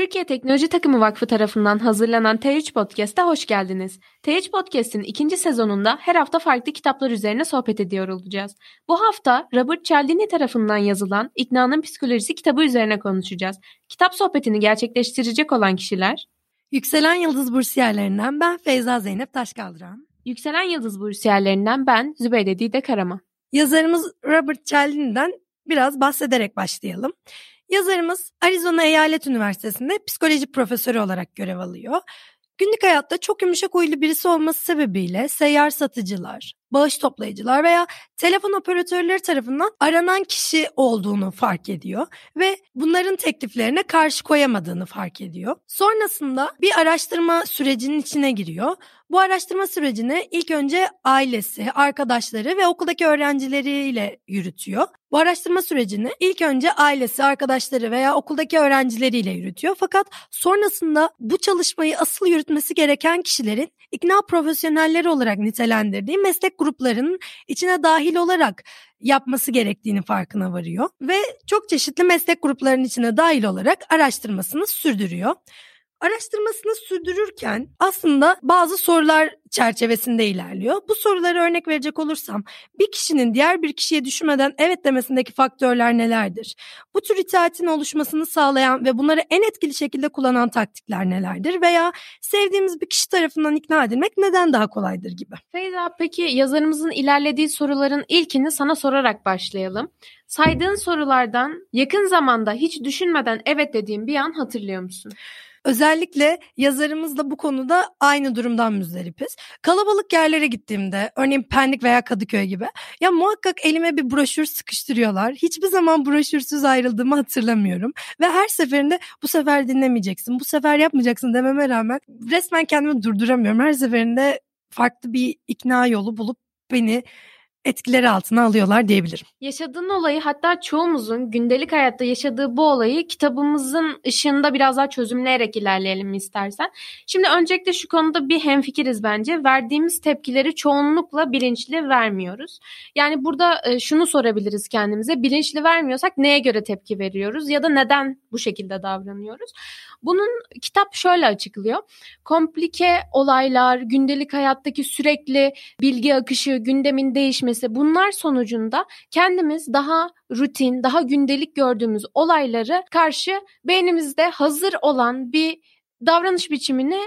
Türkiye Teknoloji Takımı Vakfı tarafından hazırlanan T3 Podcast'a hoş geldiniz. T3 Podcast'in ikinci sezonunda her hafta farklı kitaplar üzerine sohbet ediyor olacağız. Bu hafta Robert Cialdini tarafından yazılan İknanın Psikolojisi kitabı üzerine konuşacağız. Kitap sohbetini gerçekleştirecek olan kişiler Yükselen Yıldız Bursiyerlerinden ben Feyza Zeynep Taşkaldıran. Yükselen Yıldız Bursiyerlerinden ben Zübeyde Dide Karama. Yazarımız Robert Cialdini'den biraz bahsederek başlayalım. Yazarımız Arizona Eyalet Üniversitesi'nde psikoloji profesörü olarak görev alıyor. Günlük hayatta çok yumuşak huylu birisi olması sebebiyle seyyar satıcılar, bağış toplayıcılar veya telefon operatörleri tarafından aranan kişi olduğunu fark ediyor ve bunların tekliflerine karşı koyamadığını fark ediyor. Sonrasında bir araştırma sürecinin içine giriyor. Bu araştırma sürecini ilk önce ailesi, arkadaşları ve okuldaki öğrencileriyle yürütüyor. Bu araştırma sürecini ilk önce ailesi, arkadaşları veya okuldaki öğrencileriyle yürütüyor. Fakat sonrasında bu çalışmayı asıl yürütmesi gereken kişilerin ikna profesyonelleri olarak nitelendirdiği meslek gruplarının içine dahil olarak yapması gerektiğini farkına varıyor ve çok çeşitli meslek gruplarının içine dahil olarak araştırmasını sürdürüyor. Araştırmasını sürdürürken aslında bazı sorular çerçevesinde ilerliyor. Bu sorulara örnek verecek olursam bir kişinin diğer bir kişiye düşünmeden evet demesindeki faktörler nelerdir? Bu tür itaatin oluşmasını sağlayan ve bunları en etkili şekilde kullanan taktikler nelerdir? Veya sevdiğimiz bir kişi tarafından ikna edilmek neden daha kolaydır gibi. Feyza peki yazarımızın ilerlediği soruların ilkini sana sorarak başlayalım. Saydığın sorulardan yakın zamanda hiç düşünmeden evet dediğin bir an hatırlıyor musun? Özellikle yazarımızla bu konuda aynı durumdan müzdaripiz. Kalabalık yerlere gittiğimde örneğin Pendik veya Kadıköy gibi ya muhakkak elime bir broşür sıkıştırıyorlar. Hiçbir zaman broşürsüz ayrıldığımı hatırlamıyorum. Ve her seferinde bu sefer dinlemeyeceksin, bu sefer yapmayacaksın dememe rağmen resmen kendimi durduramıyorum. Her seferinde farklı bir ikna yolu bulup beni etkileri altına alıyorlar diyebilirim. Yaşadığın olayı hatta çoğumuzun gündelik hayatta yaşadığı bu olayı kitabımızın ışığında biraz daha çözümleyerek ilerleyelim istersen. Şimdi öncelikle şu konuda bir hemfikiriz bence. Verdiğimiz tepkileri çoğunlukla bilinçli vermiyoruz. Yani burada e, şunu sorabiliriz kendimize. Bilinçli vermiyorsak neye göre tepki veriyoruz ya da neden bu şekilde davranıyoruz? Bunun kitap şöyle açıklıyor. Komplike olaylar, gündelik hayattaki sürekli bilgi akışı, gündemin değişmesi bunlar sonucunda kendimiz daha rutin, daha gündelik gördüğümüz olayları karşı beynimizde hazır olan bir davranış biçimini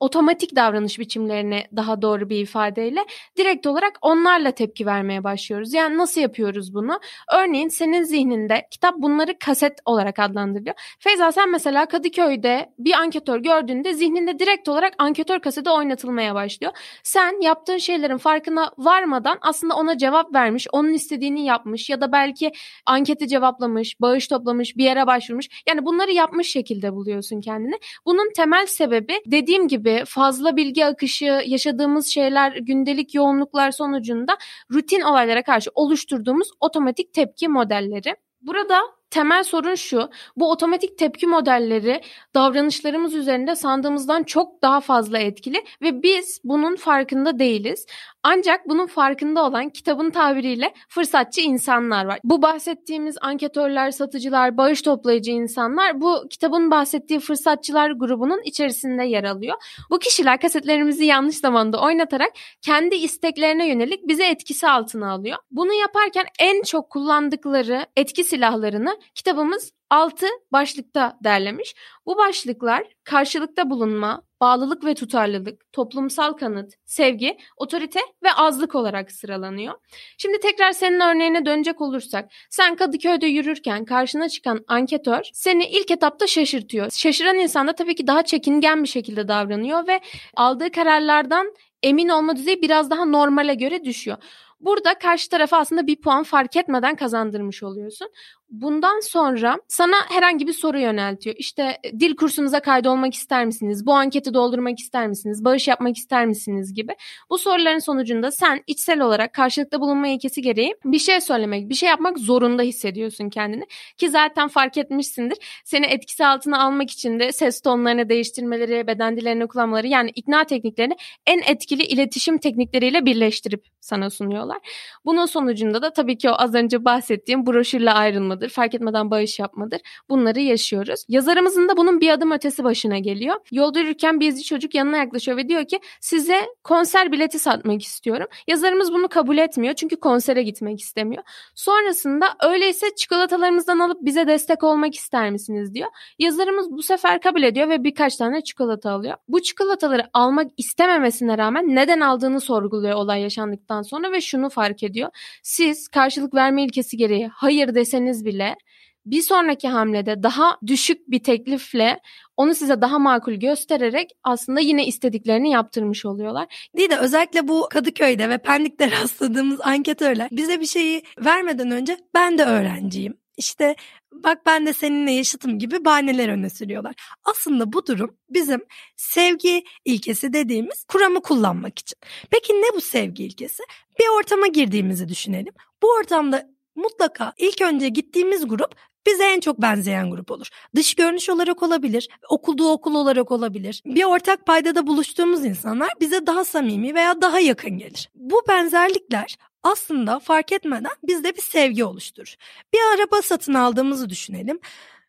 otomatik davranış biçimlerine daha doğru bir ifadeyle direkt olarak onlarla tepki vermeye başlıyoruz. Yani nasıl yapıyoruz bunu? Örneğin senin zihninde kitap bunları kaset olarak adlandırıyor. Feyza sen mesela Kadıköy'de bir anketör gördüğünde zihninde direkt olarak anketör kaseti oynatılmaya başlıyor. Sen yaptığın şeylerin farkına varmadan aslında ona cevap vermiş, onun istediğini yapmış ya da belki anketi cevaplamış, bağış toplamış, bir yere başvurmuş. Yani bunları yapmış şekilde buluyorsun kendini. Bunun temel sebebi dediğim gibi gibi fazla bilgi akışı, yaşadığımız şeyler, gündelik yoğunluklar sonucunda rutin olaylara karşı oluşturduğumuz otomatik tepki modelleri. Burada temel sorun şu. Bu otomatik tepki modelleri davranışlarımız üzerinde sandığımızdan çok daha fazla etkili ve biz bunun farkında değiliz. Ancak bunun farkında olan kitabın tabiriyle fırsatçı insanlar var. Bu bahsettiğimiz anketörler, satıcılar, bağış toplayıcı insanlar bu kitabın bahsettiği fırsatçılar grubunun içerisinde yer alıyor. Bu kişiler kasetlerimizi yanlış zamanda oynatarak kendi isteklerine yönelik bize etkisi altına alıyor. Bunu yaparken en çok kullandıkları etki silahlarını kitabımız 6 başlıkta derlemiş. Bu başlıklar karşılıkta bulunma, bağlılık ve tutarlılık, toplumsal kanıt, sevgi, otorite ve azlık olarak sıralanıyor. Şimdi tekrar senin örneğine dönecek olursak, sen Kadıköy'de yürürken karşına çıkan anketör seni ilk etapta şaşırtıyor. Şaşıran insan da tabii ki daha çekingen bir şekilde davranıyor ve aldığı kararlardan emin olma düzeyi biraz daha normale göre düşüyor. Burada karşı tarafa aslında bir puan fark etmeden kazandırmış oluyorsun. Bundan sonra sana herhangi bir soru yöneltiyor. İşte e, dil kursunuza kaydolmak ister misiniz? Bu anketi doldurmak ister misiniz? Bağış yapmak ister misiniz gibi. Bu soruların sonucunda sen içsel olarak karşılıkta bulunma ilkesi gereği bir şey söylemek, bir şey yapmak zorunda hissediyorsun kendini. Ki zaten fark etmişsindir. Seni etkisi altına almak için de ses tonlarını değiştirmeleri, beden dillerini kullanmaları yani ikna tekniklerini en etkili iletişim teknikleriyle birleştirip sana sunuyorlar. Çalışıyorlar. Bunun sonucunda da tabii ki o az önce bahsettiğim broşürle ayrılmadır, fark etmeden bağış yapmadır. Bunları yaşıyoruz. Yazarımızın da bunun bir adım ötesi başına geliyor. Yolda yürürken bir çocuk yanına yaklaşıyor ve diyor ki size konser bileti satmak istiyorum. Yazarımız bunu kabul etmiyor çünkü konsere gitmek istemiyor. Sonrasında öyleyse çikolatalarımızdan alıp bize destek olmak ister misiniz diyor. Yazarımız bu sefer kabul ediyor ve birkaç tane çikolata alıyor. Bu çikolataları almak istememesine rağmen neden aldığını sorguluyor olay yaşandıktan sonra ve şunu fark ediyor. Siz karşılık verme ilkesi gereği hayır deseniz bile bir sonraki hamlede daha düşük bir teklifle onu size daha makul göstererek aslında yine istediklerini yaptırmış oluyorlar. Değil de özellikle bu Kadıköy'de ve Pendik'te rastladığımız anketörler bize bir şeyi vermeden önce ben de öğrenciyim. İşte bak ben de seninle yaşıtım gibi bahaneler öne sürüyorlar. Aslında bu durum bizim sevgi ilkesi dediğimiz kuramı kullanmak için. Peki ne bu sevgi ilkesi? Bir ortama girdiğimizi düşünelim. Bu ortamda mutlaka ilk önce gittiğimiz grup bize en çok benzeyen grup olur. Dış görünüş olarak olabilir, okulduğu okul olarak olabilir. Bir ortak paydada buluştuğumuz insanlar bize daha samimi veya daha yakın gelir. Bu benzerlikler aslında fark etmeden bizde bir sevgi oluşturur. Bir araba satın aldığımızı düşünelim.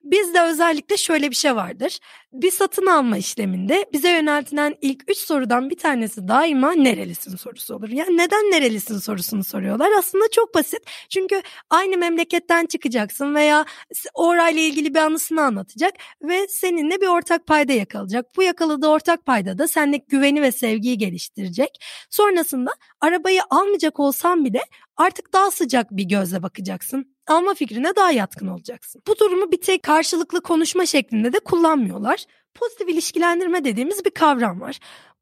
Bizde özellikle şöyle bir şey vardır. Bir satın alma işleminde bize yöneltilen ilk üç sorudan bir tanesi daima nerelisin sorusu olur. Yani neden nerelisin sorusunu soruyorlar. Aslında çok basit. Çünkü aynı memleketten çıkacaksın veya orayla ilgili bir anısını anlatacak ve seninle bir ortak payda yakalayacak. Bu yakaladığı ortak payda da sendeki güveni ve sevgiyi geliştirecek. Sonrasında arabayı almayacak olsan bile artık daha sıcak bir gözle bakacaksın alma fikrine daha yatkın olacaksın. Bu durumu bir tek karşılıklı konuşma şeklinde de kullanmıyorlar. Pozitif ilişkilendirme dediğimiz bir kavram var.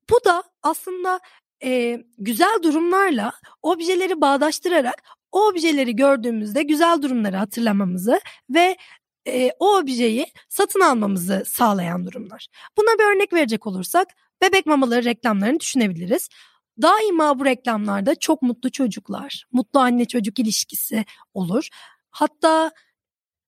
Bu da aslında e, güzel durumlarla objeleri bağdaştırarak o objeleri gördüğümüzde güzel durumları hatırlamamızı ve e, o objeyi satın almamızı sağlayan durumlar. Buna bir örnek verecek olursak bebek mamaları reklamlarını düşünebiliriz. Daima bu reklamlarda çok mutlu çocuklar, mutlu anne çocuk ilişkisi olur. Hatta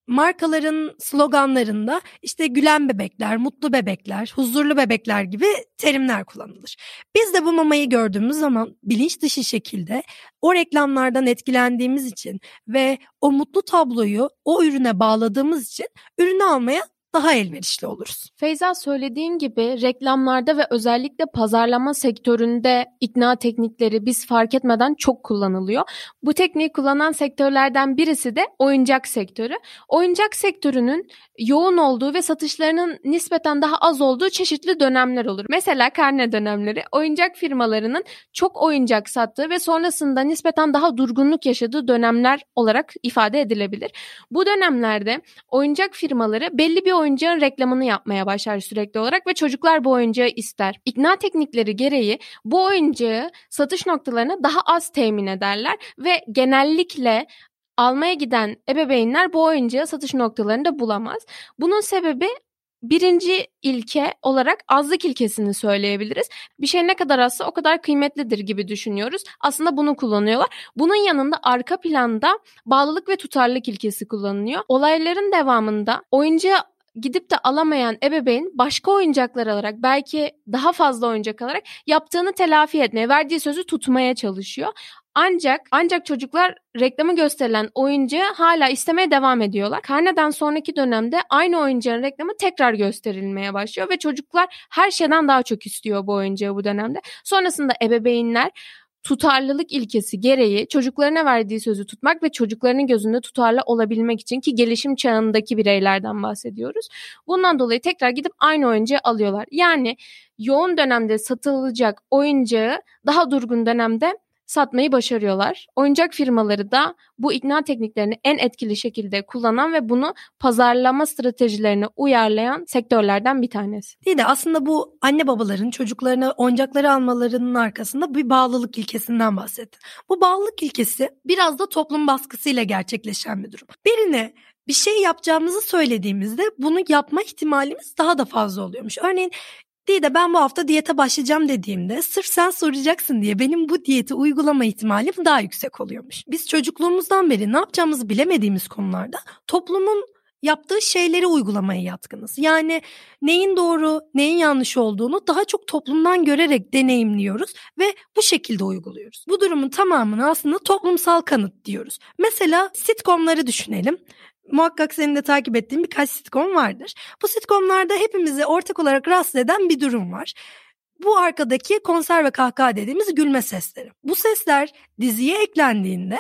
markaların sloganlarında işte gülen bebekler, mutlu bebekler, huzurlu bebekler gibi terimler kullanılır. Biz de bu mamayı gördüğümüz zaman bilinç dışı şekilde o reklamlardan etkilendiğimiz için ve o mutlu tabloyu o ürüne bağladığımız için ürünü almaya daha elverişli oluruz. Feyza söylediğin gibi reklamlarda ve özellikle pazarlama sektöründe ikna teknikleri biz fark etmeden çok kullanılıyor. Bu tekniği kullanan sektörlerden birisi de oyuncak sektörü. Oyuncak sektörünün yoğun olduğu ve satışlarının nispeten daha az olduğu çeşitli dönemler olur. Mesela karne dönemleri oyuncak firmalarının çok oyuncak sattığı ve sonrasında nispeten daha durgunluk yaşadığı dönemler olarak ifade edilebilir. Bu dönemlerde oyuncak firmaları belli bir oyuncağın reklamını yapmaya başlar sürekli olarak ve çocuklar bu oyuncağı ister. İkna teknikleri gereği bu oyuncağı satış noktalarına daha az temin ederler ve genellikle almaya giden ebeveynler bu oyuncağı satış noktalarında bulamaz. Bunun sebebi birinci ilke olarak azlık ilkesini söyleyebiliriz. Bir şey ne kadar azsa o kadar kıymetlidir gibi düşünüyoruz. Aslında bunu kullanıyorlar. Bunun yanında arka planda bağlılık ve tutarlılık ilkesi kullanılıyor. Olayların devamında oyuncağı gidip de alamayan ebeveyn başka oyuncaklar alarak belki daha fazla oyuncak alarak yaptığını telafi etmeye, verdiği sözü tutmaya çalışıyor. Ancak ancak çocuklar reklamı gösterilen oyuncağı hala istemeye devam ediyorlar. Karneden sonraki dönemde aynı oyuncağın reklamı tekrar gösterilmeye başlıyor ve çocuklar her şeyden daha çok istiyor bu oyuncağı bu dönemde. Sonrasında ebeveynler tutarlılık ilkesi gereği çocuklarına verdiği sözü tutmak ve çocuklarının gözünde tutarlı olabilmek için ki gelişim çağındaki bireylerden bahsediyoruz. Bundan dolayı tekrar gidip aynı oyuncağı alıyorlar. Yani yoğun dönemde satılacak oyuncağı daha durgun dönemde satmayı başarıyorlar. Oyuncak firmaları da bu ikna tekniklerini en etkili şekilde kullanan ve bunu pazarlama stratejilerine uyarlayan sektörlerden bir tanesi. Değil de aslında bu anne babaların çocuklarına oyuncakları almalarının arkasında bir bağlılık ilkesinden bahsetti. Bu bağlılık ilkesi biraz da toplum baskısıyla gerçekleşen bir durum. Birine bir şey yapacağımızı söylediğimizde bunu yapma ihtimalimiz daha da fazla oluyormuş. Örneğin Değil de ben bu hafta diyete başlayacağım dediğimde sırf sen soracaksın diye benim bu diyeti uygulama ihtimalim daha yüksek oluyormuş. Biz çocukluğumuzdan beri ne yapacağımızı bilemediğimiz konularda toplumun yaptığı şeyleri uygulamaya yatkınız. Yani neyin doğru, neyin yanlış olduğunu daha çok toplumdan görerek deneyimliyoruz ve bu şekilde uyguluyoruz. Bu durumun tamamını aslında toplumsal kanıt diyoruz. Mesela sitcomları düşünelim muhakkak senin de takip ettiğin birkaç sitcom vardır. Bu sitcomlarda hepimizi ortak olarak rahatsız eden bir durum var. Bu arkadaki konser ve kahkaha dediğimiz gülme sesleri. Bu sesler diziye eklendiğinde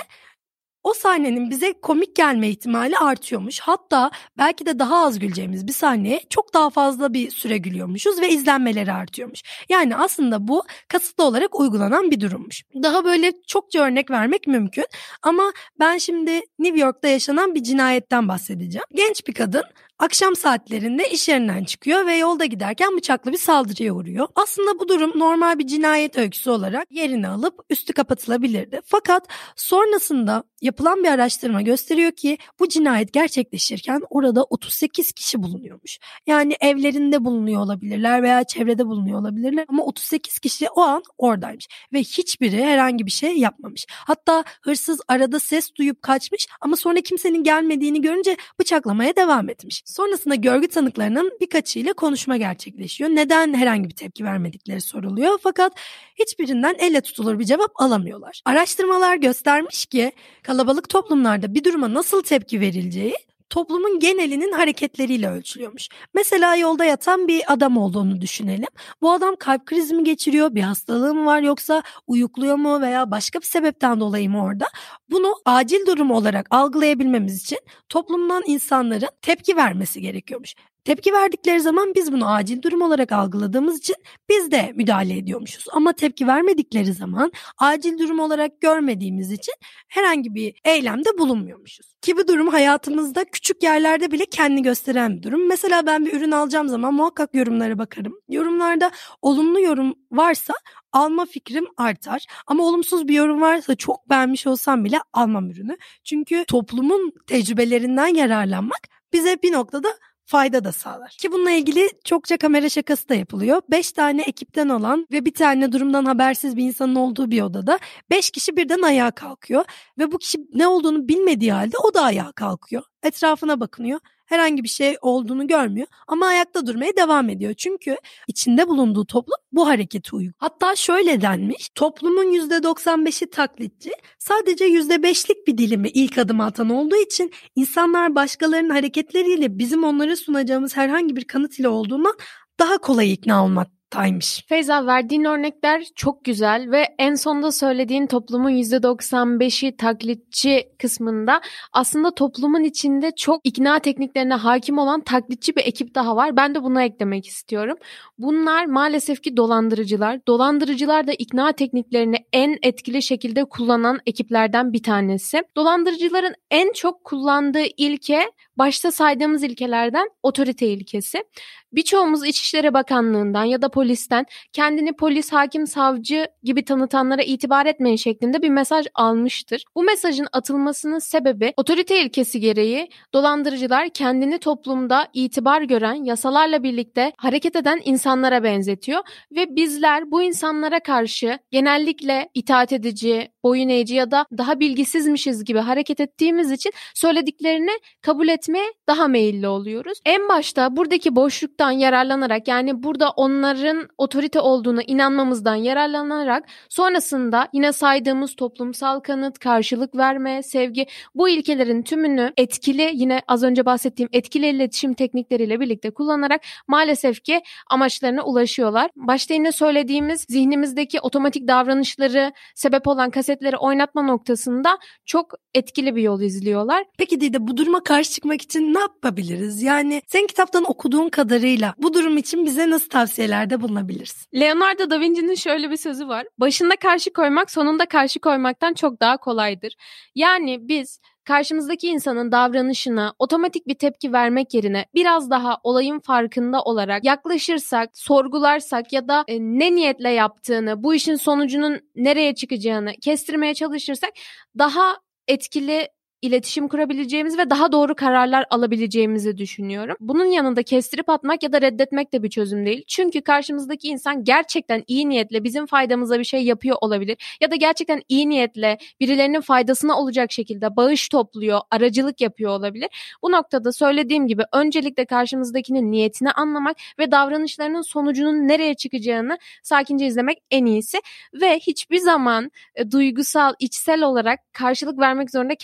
o sahnenin bize komik gelme ihtimali artıyormuş. Hatta belki de daha az güleceğimiz bir sahneye çok daha fazla bir süre gülüyormuşuz ve izlenmeleri artıyormuş. Yani aslında bu kasıtlı olarak uygulanan bir durummuş. Daha böyle çokça örnek vermek mümkün ama ben şimdi New York'ta yaşanan bir cinayetten bahsedeceğim. Genç bir kadın Akşam saatlerinde iş yerinden çıkıyor ve yolda giderken bıçaklı bir saldırıya uğruyor. Aslında bu durum normal bir cinayet öyküsü olarak yerini alıp üstü kapatılabilirdi. Fakat sonrasında yapılan bir araştırma gösteriyor ki bu cinayet gerçekleşirken orada 38 kişi bulunuyormuş. Yani evlerinde bulunuyor olabilirler veya çevrede bulunuyor olabilirler ama 38 kişi o an oradaymış ve hiçbiri herhangi bir şey yapmamış. Hatta hırsız arada ses duyup kaçmış ama sonra kimsenin gelmediğini görünce bıçaklamaya devam etmiş. Sonrasında görgü tanıklarının birkaçıyla konuşma gerçekleşiyor. Neden herhangi bir tepki vermedikleri soruluyor fakat hiçbirinden elle tutulur bir cevap alamıyorlar. Araştırmalar göstermiş ki kalabalık toplumlarda bir duruma nasıl tepki verileceği toplumun genelinin hareketleriyle ölçülüyormuş. Mesela yolda yatan bir adam olduğunu düşünelim. Bu adam kalp krizi mi geçiriyor, bir hastalığı mı var yoksa uyukluyor mu veya başka bir sebepten dolayı mı orada? Bunu acil durum olarak algılayabilmemiz için toplumdan insanların tepki vermesi gerekiyormuş. Tepki verdikleri zaman biz bunu acil durum olarak algıladığımız için biz de müdahale ediyormuşuz. Ama tepki vermedikleri zaman acil durum olarak görmediğimiz için herhangi bir eylemde bulunmuyormuşuz. Ki bu durum hayatımızda küçük yerlerde bile kendi gösteren bir durum. Mesela ben bir ürün alacağım zaman muhakkak yorumlara bakarım. Yorumlarda olumlu yorum varsa alma fikrim artar. Ama olumsuz bir yorum varsa çok beğenmiş olsam bile almam ürünü. Çünkü toplumun tecrübelerinden yararlanmak bize bir noktada fayda da sağlar. Ki bununla ilgili çokça kamera şakası da yapılıyor. 5 tane ekipten olan ve bir tane durumdan habersiz bir insanın olduğu bir odada 5 kişi birden ayağa kalkıyor ve bu kişi ne olduğunu bilmediği halde o da ayağa kalkıyor. Etrafına bakınıyor herhangi bir şey olduğunu görmüyor ama ayakta durmaya devam ediyor. Çünkü içinde bulunduğu toplum bu hareketi uygun. Hatta şöyle denmiş toplumun %95'i taklitçi sadece %5'lik bir dilimi ilk adım atan olduğu için insanlar başkalarının hareketleriyle bizim onlara sunacağımız herhangi bir kanıt ile olduğundan daha kolay ikna olmak taymış. Feyza verdiğin örnekler çok güzel ve en sonda söylediğin toplumun %95'i taklitçi kısmında aslında toplumun içinde çok ikna tekniklerine hakim olan taklitçi bir ekip daha var. Ben de bunu eklemek istiyorum. Bunlar maalesef ki dolandırıcılar. Dolandırıcılar da ikna tekniklerini en etkili şekilde kullanan ekiplerden bir tanesi. Dolandırıcıların en çok kullandığı ilke başta saydığımız ilkelerden otorite ilkesi. Birçoğumuz İçişleri Bakanlığı'ndan ya da polisten kendini polis, hakim, savcı gibi tanıtanlara itibar etmeyin şeklinde bir mesaj almıştır. Bu mesajın atılmasının sebebi otorite ilkesi gereği dolandırıcılar kendini toplumda itibar gören, yasalarla birlikte hareket eden insanlara benzetiyor ve bizler bu insanlara karşı genellikle itaat edici, boyun eğici ya da daha bilgisizmişiz gibi hareket ettiğimiz için söylediklerini kabul etmeye daha meyilli oluyoruz. En başta buradaki boşluktan yararlanarak yani burada onların otorite olduğuna inanmamızdan yararlanarak sonrasında yine saydığımız toplumsal kanıt, karşılık verme, sevgi bu ilkelerin tümünü etkili yine az önce bahsettiğim etkili iletişim teknikleriyle birlikte kullanarak maalesef ki amaçlarına ulaşıyorlar. Başta yine söylediğimiz zihnimizdeki otomatik davranışları sebep olan kaset kasetleri oynatma noktasında çok etkili bir yol izliyorlar. Peki Dide bu duruma karşı çıkmak için ne yapabiliriz? Yani sen kitaptan okuduğun kadarıyla bu durum için bize nasıl tavsiyelerde bulunabilirsin? Leonardo da Vinci'nin şöyle bir sözü var. Başında karşı koymak sonunda karşı koymaktan çok daha kolaydır. Yani biz karşımızdaki insanın davranışına otomatik bir tepki vermek yerine biraz daha olayın farkında olarak yaklaşırsak, sorgularsak ya da e, ne niyetle yaptığını, bu işin sonucunun nereye çıkacağını kestirmeye çalışırsak daha etkili iletişim kurabileceğimiz ve daha doğru kararlar alabileceğimizi düşünüyorum. Bunun yanında kestirip atmak ya da reddetmek de bir çözüm değil. Çünkü karşımızdaki insan gerçekten iyi niyetle bizim faydamıza bir şey yapıyor olabilir ya da gerçekten iyi niyetle birilerinin faydasına olacak şekilde bağış topluyor, aracılık yapıyor olabilir. Bu noktada söylediğim gibi öncelikle karşımızdakinin niyetini anlamak ve davranışlarının sonucunun nereye çıkacağını sakince izlemek en iyisi ve hiçbir zaman e, duygusal, içsel olarak karşılık vermek zorunda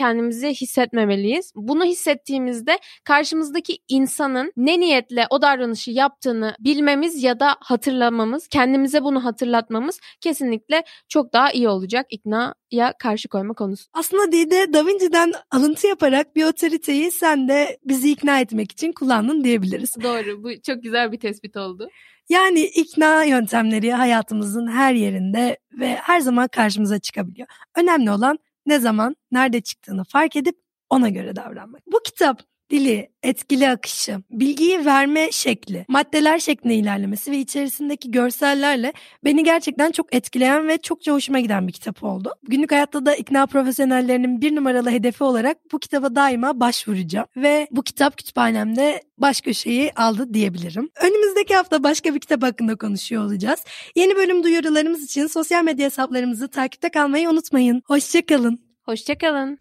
kendimizi hissetmemeliyiz. Bunu hissettiğimizde karşımızdaki insanın ne niyetle o davranışı yaptığını bilmemiz ya da hatırlamamız, kendimize bunu hatırlatmamız kesinlikle çok daha iyi olacak iknaya karşı koyma konusu. Aslında Dide Da Vinci'den alıntı yaparak bir otoriteyi sen de bizi ikna etmek için kullandın diyebiliriz. Doğru. Bu çok güzel bir tespit oldu. Yani ikna yöntemleri hayatımızın her yerinde ve her zaman karşımıza çıkabiliyor. Önemli olan ne zaman, nerede çıktığını fark edip ona göre davranmak. Bu kitap dili, etkili akışı, bilgiyi verme şekli, maddeler şeklinde ilerlemesi ve içerisindeki görsellerle beni gerçekten çok etkileyen ve çokça hoşuma giden bir kitap oldu. Günlük hayatta da ikna profesyonellerinin bir numaralı hedefi olarak bu kitaba daima başvuracağım ve bu kitap kütüphanemde baş köşeyi aldı diyebilirim. Önümüzdeki hafta başka bir kitap hakkında konuşuyor olacağız. Yeni bölüm duyurularımız için sosyal medya hesaplarımızı takipte kalmayı unutmayın. Hoşçakalın. Hoşçakalın.